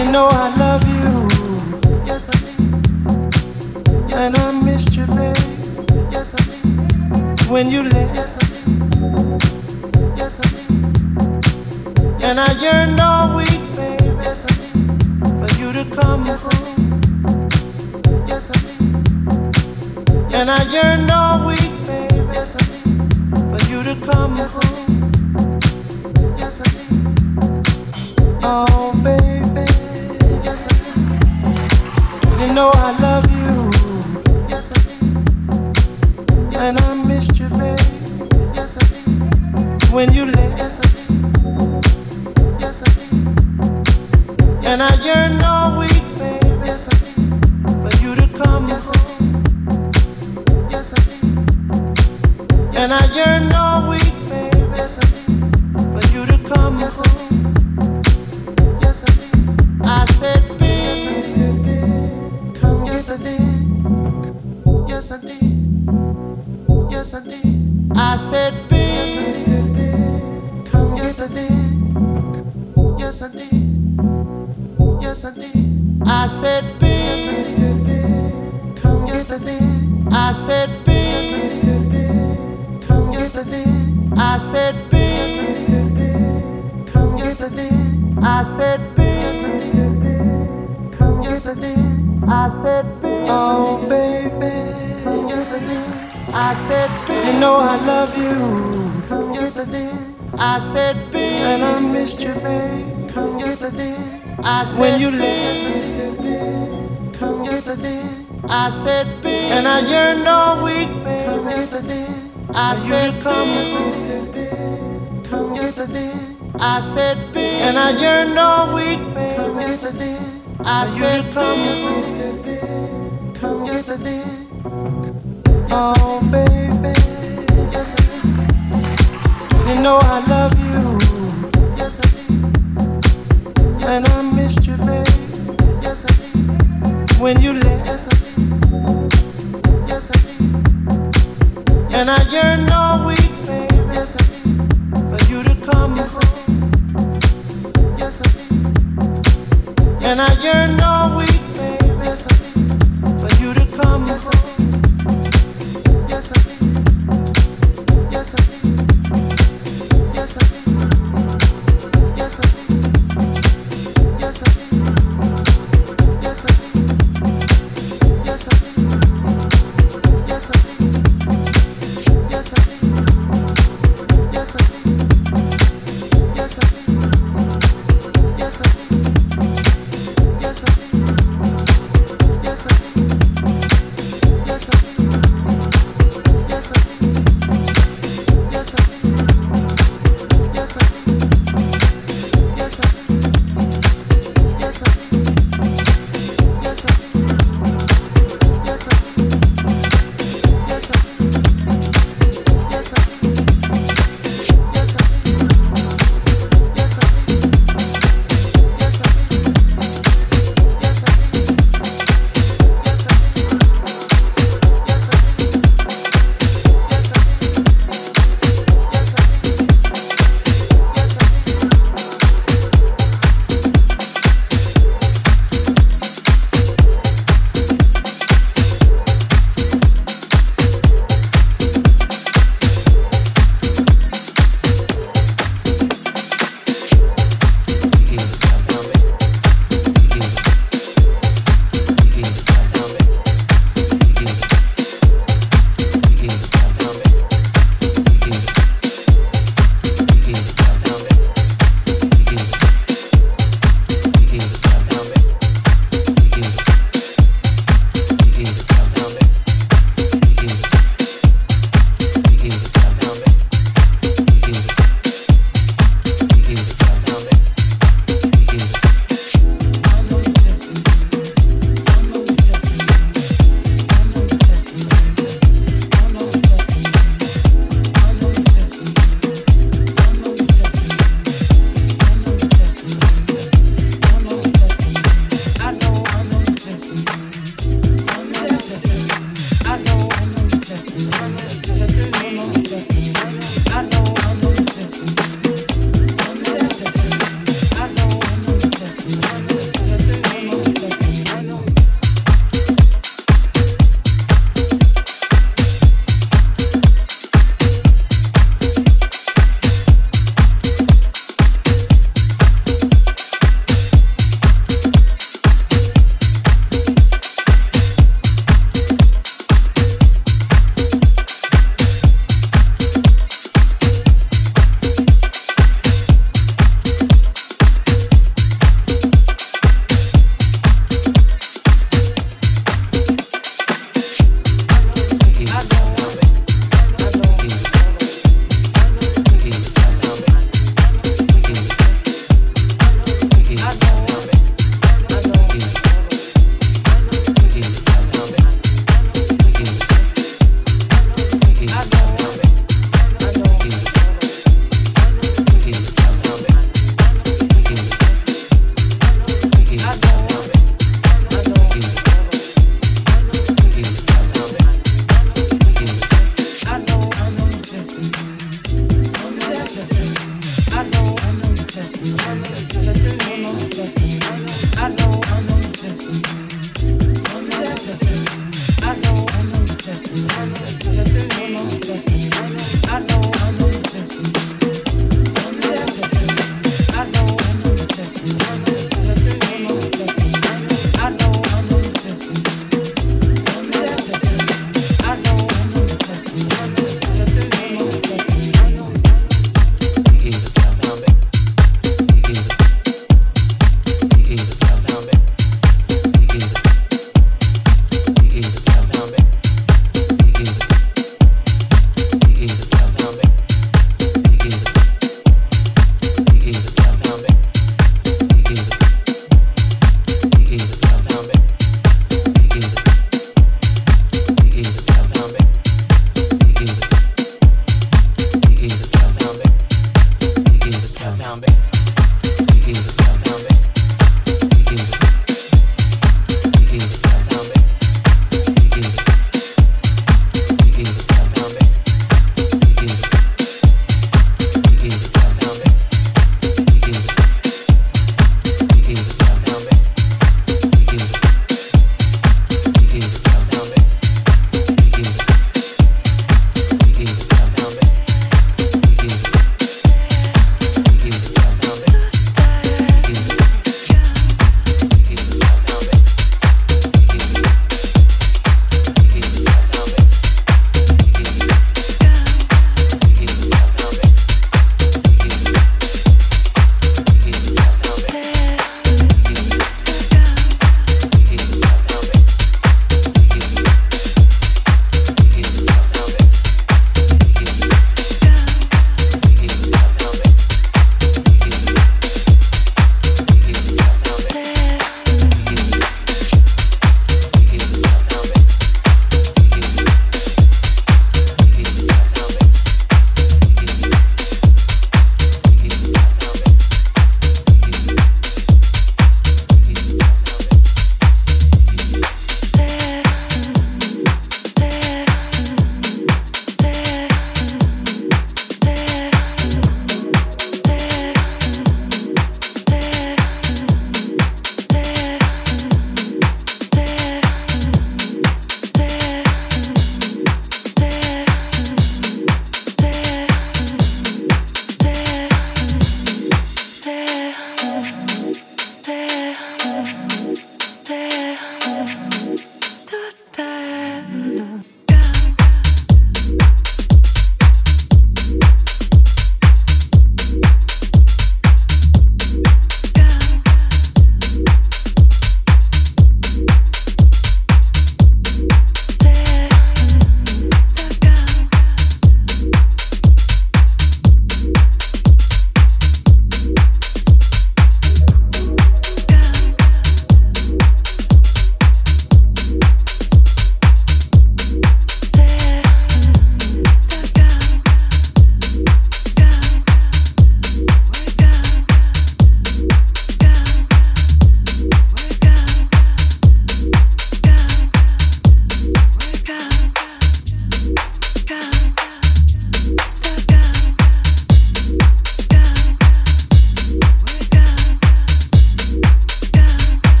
You know I love you. Yes, I do. Yes, and I missed you, babe. Yes, I do. When you left. Yes, I do. Yes, I do. Yes, and I yearned all week, babe. Yes, I do. For you to come yes, home. Yes, I do. Yes, and I yearned all week, babe. Yes, I do. For you to come yes, home. Yes, I do. Yes, oh, babe. You know I love you. Yes, I do. And I missed you. Yes, I do. When you left. Yes, I do. Yes, I do. And I yearn all week, babe. Yes, I do. For you to come yes. Yes, I do. And I all week. Yes, I do. For you to come yes, home. Yes, I did. I said, Ben. Yes, I did. Come yes, I did. Yes, I did. Yes, I did. I said, Ben. Yes, I did. Come yes, I did. I said, Ben. Yes, I did. Come yes, I did. I said, Ben. Yes, I did. Come yes, I did. I said, Ben. Yes, I did. Come yes, I did. I said, Ben. Oh, baby. Yes, I did. I said, babe. You know I love you. Yes, I did. I said, babe. And I missed you, babe. Yes, I did. I said, when you left. Yes, I did. I said, babe. And I yearned all week, babe. Yes, I did. I said, come. Yes, I did. Come, yes, I did. I said, babe. And I yearned all week, babe. Yes, I did. I said, come. Yes, Come, yes, I did. Oh, baby. You know I love you. And I missed you, baby. When you left. And I yearn all week, baby, for you to come yes, and I all week, baby, for you to come.